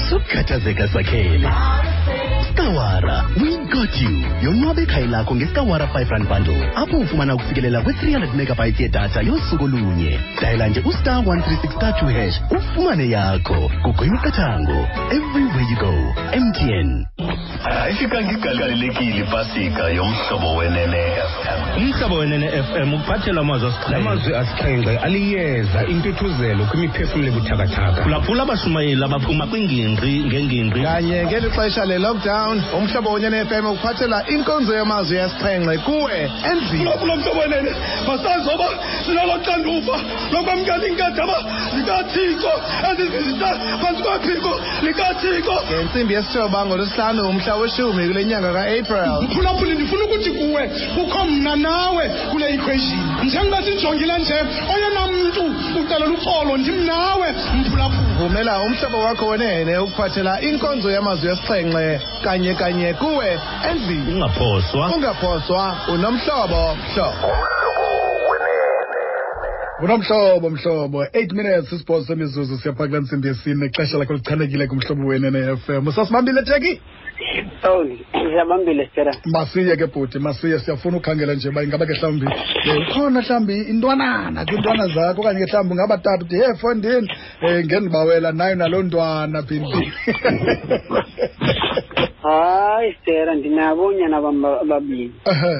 Sukhathazeka sakhele. Stawara got you. Yonwabe ekhaya lakho ngesikawara 5 rand bundle apho ufumana ukufikelela kwe-300 megabytes yedatha yosuku lunye. Dayela nje ustar 136 star 2 hash ufumane yakho. Kukho imiqathango everywhere you go. Mtn ayifikanga igalelekile ipasika yomhlobo wenene FM. umhlobo wenene fm uphathelwa amazwi asixhenxe amazwi asixhenxe aliyeza intuthuzelo kwimiphefumle buthakathaka phulaphula abashumayeli abaphuma kwingingqi ngengingqi. Kanye ngeli xesha le-lockdown umhlobo wenene fm ukuphathela inkonzo yamazwi yesixhenxe kuwe endlini kulo mhlobo wenene masazoba sinalo xanduva lokwamkela inkadaba likathixo ezizizisa phantsi kwaphiko likathixo. Ngentsimbi yesithoba ngolwesihlanu umhla weshumi kule nyanga ka-april. Mphulaphuli ndifuna ukuthi kuwe kukho mna nawe kule equation. Njengoba sijongile nje oyena mntu ucelela uxolo ndim nawe mphulaphuli. Vumela umhlobo wakho wenene ukuphathela inkonzo yamazwi yesixhenxe kanye kanye kuwe endlini ungaphoswa. Ungaphoswa. Unomhlobo. Mhlobo unomhlobo mhlobo. 8 minutes isibhozo semizuzu. Siyapha kula ntsimbi yesine. Ixesha lakho lichanekile kumhlobo wena ne-fm usasibambile teki oh siyabambile sitera masiye ke bhuti masiye. Siyafuna ukhangela nje uba ingaba ke mhlawumbi um ukhona mhlawumbi intwanana kwiintwana zakho okanye ke mhlawumbi ngabatata uthi he fondini um ngendibawela nayo naloo ntwana phindi hayi sitera ndinabo oonyana bam ba- ababini ehe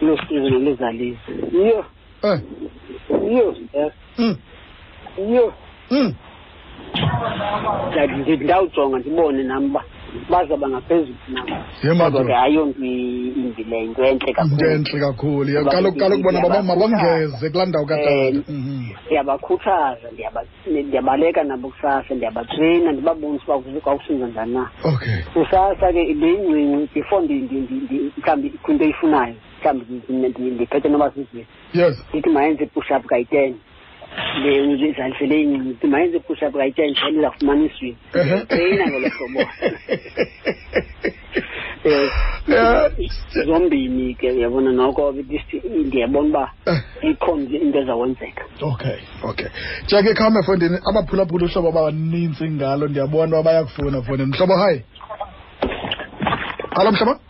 losizo noluzalisa iyo eh. Iyo sitera mm mm. Ndawujonga ndibone nam uba bazaba ngaphezulu nam Ye madoda. Kodwa ke ayonto i- imbi leyo into entle into kakhulu entle kakhulu Ye, Kuba kaloku kaloku bona baba- ndiyabakhuthaza. mabongeze kulaa ndawo katata Eh, Mhm. ndiyabakhuthaza ndiyaba- ndiyabaleka nabo kusasa ndiyabatreyina ndibabonisa uba kuze kwakusenza njani na okay kusasa ke beyincinci before ndi- ndi- ndi- ndi- mhlawumbi kwinto eyifunayo mhlawumbi ndi- ndi- ndi- ndiphethe noba zizi yes ndithi mayenze push up kayi-ten le uzizandlela ey'ncinci mayenze i-push up kayi-ten njalo izafumana iswini treyina ngolo hlobo um zombini ke uyabona noko at least ndiyabona uba ikhona into ezawenzeka. Okay okay. Jake khawume fondini abaphulaphula uhlobo babanintsi ngalo ndiyabona uba bayakufuna fondini mhlobo hayi halo mhlobo.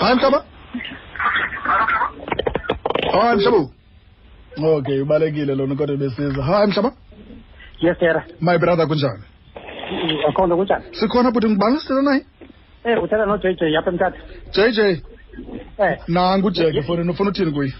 Hayi mhlobo. Hayi mhlobo. Okay ubalekile lona kodwa besiza. Hayi mhlobo yes sir. My brother kunjani? Akhona kunjani? Sikhona bhuti ngubani sithetha naye. Eh uthetha no j j apha emthatha. J j? Eh. Nangu ujeke fondini ufuna uthini kuye?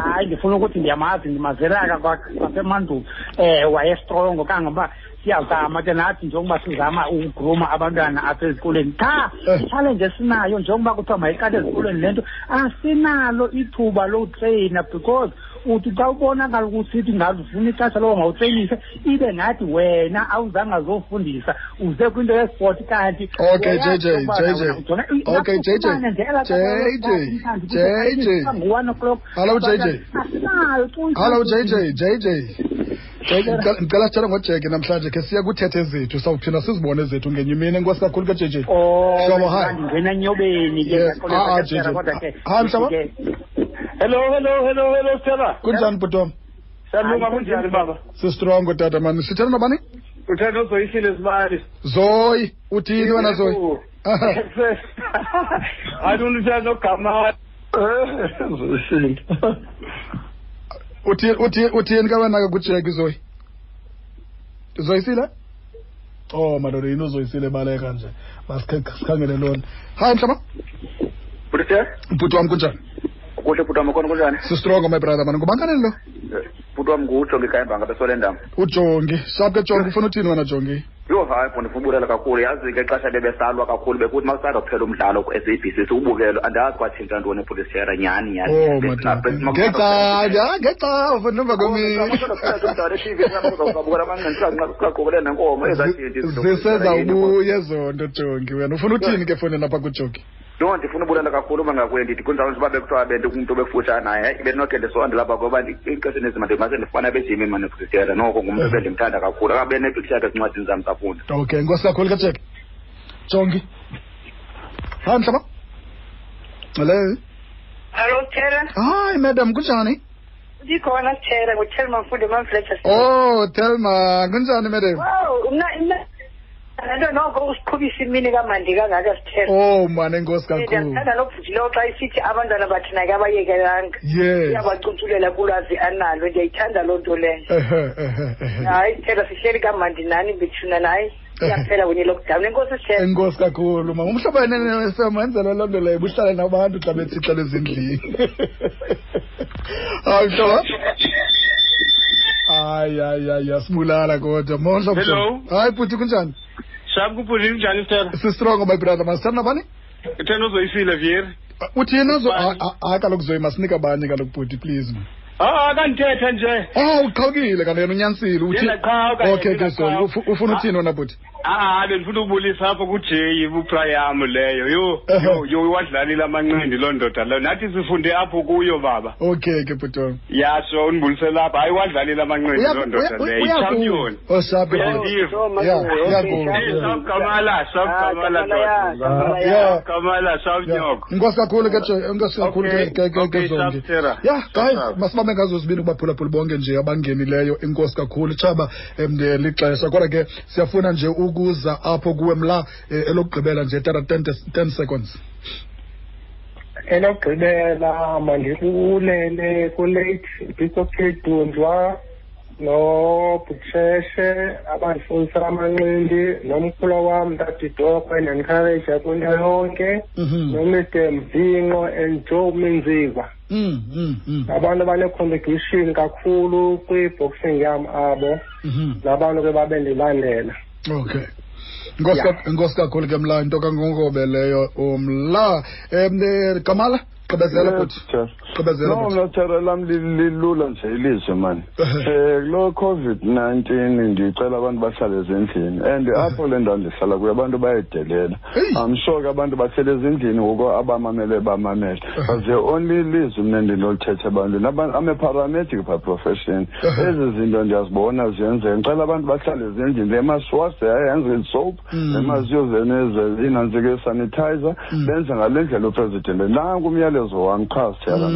Hayi ndifuna ukuthi ndiyamazi ndimazelaka kwasemandulo. Um wayestrongo kangoba siyazama ke nathi njengoba sizama ukugruma abantwana apha ezikolweni qha ichallenge esinayo njengoba kuthiwa mayiqale ezikolweni le nto asinalo ithuba lotreyina because uthi xa ubonakala ukusithi ngazi ufuna ixesha loba mawutreyinise ibe ngathi wena awuzange azofundisa uze kwinto yesport kanti Okay, JJ, JJ. Okay, JJ. JJ. ngo-one o'clock Hello, JJ. asinayo tu hallo j j j j Jake, ngicela- ngicela sithetha ngojeke namhlanje ke siya kuthethe zethu sawuphinda sizibone zethu ngenye imini. Enkosi kakhulu ke j j. Hlobo, hi. ndingena enyobeni ke Yes, ngaxolisa ah, ah, ke, JJ. Stella, kodwa ke. Hi, mhlobo. ke- hello hello hello hello stella kunjani bhutom siyalunga kunjani baba? Sisitrongo tata mani. Sithetha nobani? Uthetha uzoyishile sibali zoyi. Uthini wena zoyi? Anti uthetha nogama zoyishile uthini uthi uthini ka wena ke kujeke zoyi zoyisile oh madoda yini uzoyisile baleka nje. Masikhangele sikhangele lona. Hayi mhlaba. Bhuti bhuti wam kunjani? Kuhle bhuti wam khona kunjani? Sistrongo my brother mani? Ngubankaneni lo? Bhuti wam ngujongi besole ndam ujongi shap ke jongi ufuna uthini wena jongi yho hayi bhuti ndifuna ubulela kakhulu yazi ke xesha bebesalwa kakhulu bekuthi ma kusanda kuphela umdlalo ku-sabc siwubukele andazi kwatshintsha ntoni ebhutishera nyhani nyhani oh madoda ngexa hayi ngexa ufuna emva kwemini singaqokeleni nenkomo zisezawubuya ezo nto jongi wena. Ufuna uthini ke fondini apha kujongi? Yho ndifuna ubulela kakhulu uba ngakwe ndithi kunjalo nje uba bekuthiwa bente kumntu obefutshane naye hayi benokhe ndisonde lapha ngoba ixesha elinzima ndimase ndifana ebejimini manefrisitera noko ngumntu ebendimthanda kakhulu. Akabe nepicture yakhe ezincwadini zam safunda okay nkosi kakhulu ke jeke jongi. Hayi mhlaba. Hello. Hello, Tera. hayi madam kunjani? Ndikhona Tera, nguThelma Mfundo Manfletcher. oh telma kunjani madam? Wow, mna mna Nto noko usiqhubisa imini kamandi kangaka sithela. oh mani enkosi kakhulu Ndiyathanda nobhujileyo xa isithi abantwana bathina ke abayekelanga. yes Iyabacuthulela kulwazi analo, ndiyayithanda loo nto leyo. Hayi Tera sihleli kamandi nani bethuna naye. Iyaphela kunye lockdown. Enkosi sithela. enkosi kakhulu ma umhlobo wenene-fm wenzela loo nto leyo buhlale nabantu xa bethixela ezindlini hayi mhlobo hayi hayi hayi yasibulala kodwa mohlo Hello. hayi bhuti kunjani shap kuphuzi kunjani stela sisitrongo my brother masithanda nabani uthena uzoyisile vieri uthina zo hayi kaloku zoyi masinika abanye kaloku bhuti please ah kandithetha nje. Oh uqhawukile kanti yena unyanisile uthi Ndiyaqhawuka, okay ke zoyi ndiyaqhawuka. ufu- ufuna uthini wena bhuti ah bendifuna ukubulisa apho kujeyi uprayam leyo. Yho yho yho wadlalile amanqindi loo ndoda leyo. Nathi sifunde apho kuyo baba. Okay ke bhuti wam yatsho undibulisela apha hayi wadlalile amanqindi Uya- loo ndoda uya- leyo. uya- ichampion oh shapi uyandiva Yeah, uyakuva. South Kamala South Kamala doda Yeah. Kamala South Nyoko. Inkosi kakhulu ke Jo- inkosi kakhulu ke- ke- ke- ke okay, zonke. Saptera. ya guys Sharp. Masibabe ngazo zibini kubaphulaphuli bonke nje abangenileyo inkosi kakhulu. Tshaba em lixesha. Kodwa ke siyafuna nje ukuza apho kuwe mla eh, elokugqibela nje. Tata ten seconds. Elokugqibela mandibulele kulate bishop nobhutsheshe abandifundisa amanqindi nomkhulu wam ntatidoko enencourage kwinto yonke. Nomr mvinqo and joe minziva. Abantu bane-contribution kakhulu kwi-boxing yam abo. Mhm. nabantu ke babendilandela okay. Inkosi Yeah. ka- inkosi kakhulu ke mla into kangongobe leyo umla. Em eh, kamala gqibezela Yes, futhi. Tara. gqibezela no futhi. mna tara lam li- lilula nje ilizwe mani um kulo covid-19 ndicela abantu bahlale ezindlini. And apho le ndawo ndihlala kuyo abantu bayayidelela i'm sure ke abantu bahlele ezindlini ngoku abamamele bamamele. But the only lizwe mna ndinolithetha ebantwini Abantu- I'm a paramedic by profession. Ezi zinto ndiyazibona ziyenzeka ndicela abantu bahlale ezindlini. They must wash their hands with soap they must use neze inantsika sanitizer benze ngale ndlela upresident. Nanku umyalezo wam qha sithela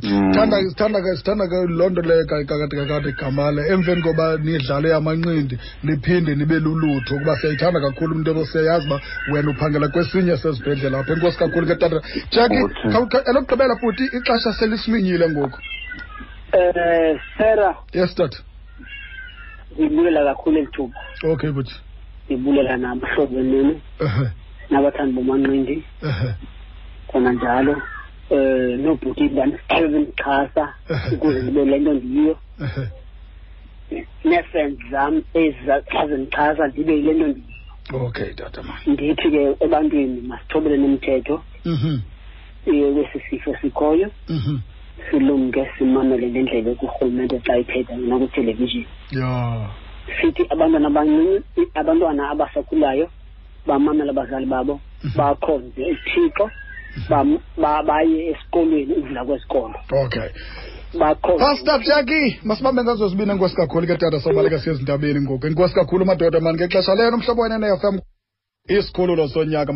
sithanda sithanda ke sithanda ke loo nto leyo ka- kakade kakade gamale emveni koba nidlale amanqindi niphinde nibe lulutho ukuba siyayithanda kakhulu into ebo siyayazi uba wena uphangela kwesinye sezibhedlela apha enkosi kakhulu ke tata. Jackie khawukhe- elokugqibela futhi ixesha selisiminyile ngoku. Eh Sarah. Yes tata. Ngibulela kakhulu elithuba okay buthi ngibulela nabahlobo nini Ehhe, nabathandi bomanqindi ehhe, khona njalo. Eh nobhuti banisithebe xhasa ukuze ndibe le nto ndiyiyo ehhe. nee-friends zam ezazindixhasa ndibe yile nto ndiyiyo okay tata man ndithi ke ebantwini masithobele nemthetho. Mhm, eh, wesi sifo sikhoyo. Mhm. silumke simamele ngendlela kurhulumente xa ithetha nakwithelevishini ya. Sithi abantwana abancinci abantwana abasakhulayo bamamele abazali babo bakhonze uthixo. bam- ba- baye esikolweni ukudla kwesikolo. Okay. Pastor jackie masibambe ngazo zibini enkosi kakhulu ke tata sawubaleka siye ezintabeni ngoku. Enkosi kakhulu madoda mani ngexesha leno umhlobo wena ne-fm isikhululo sonyaka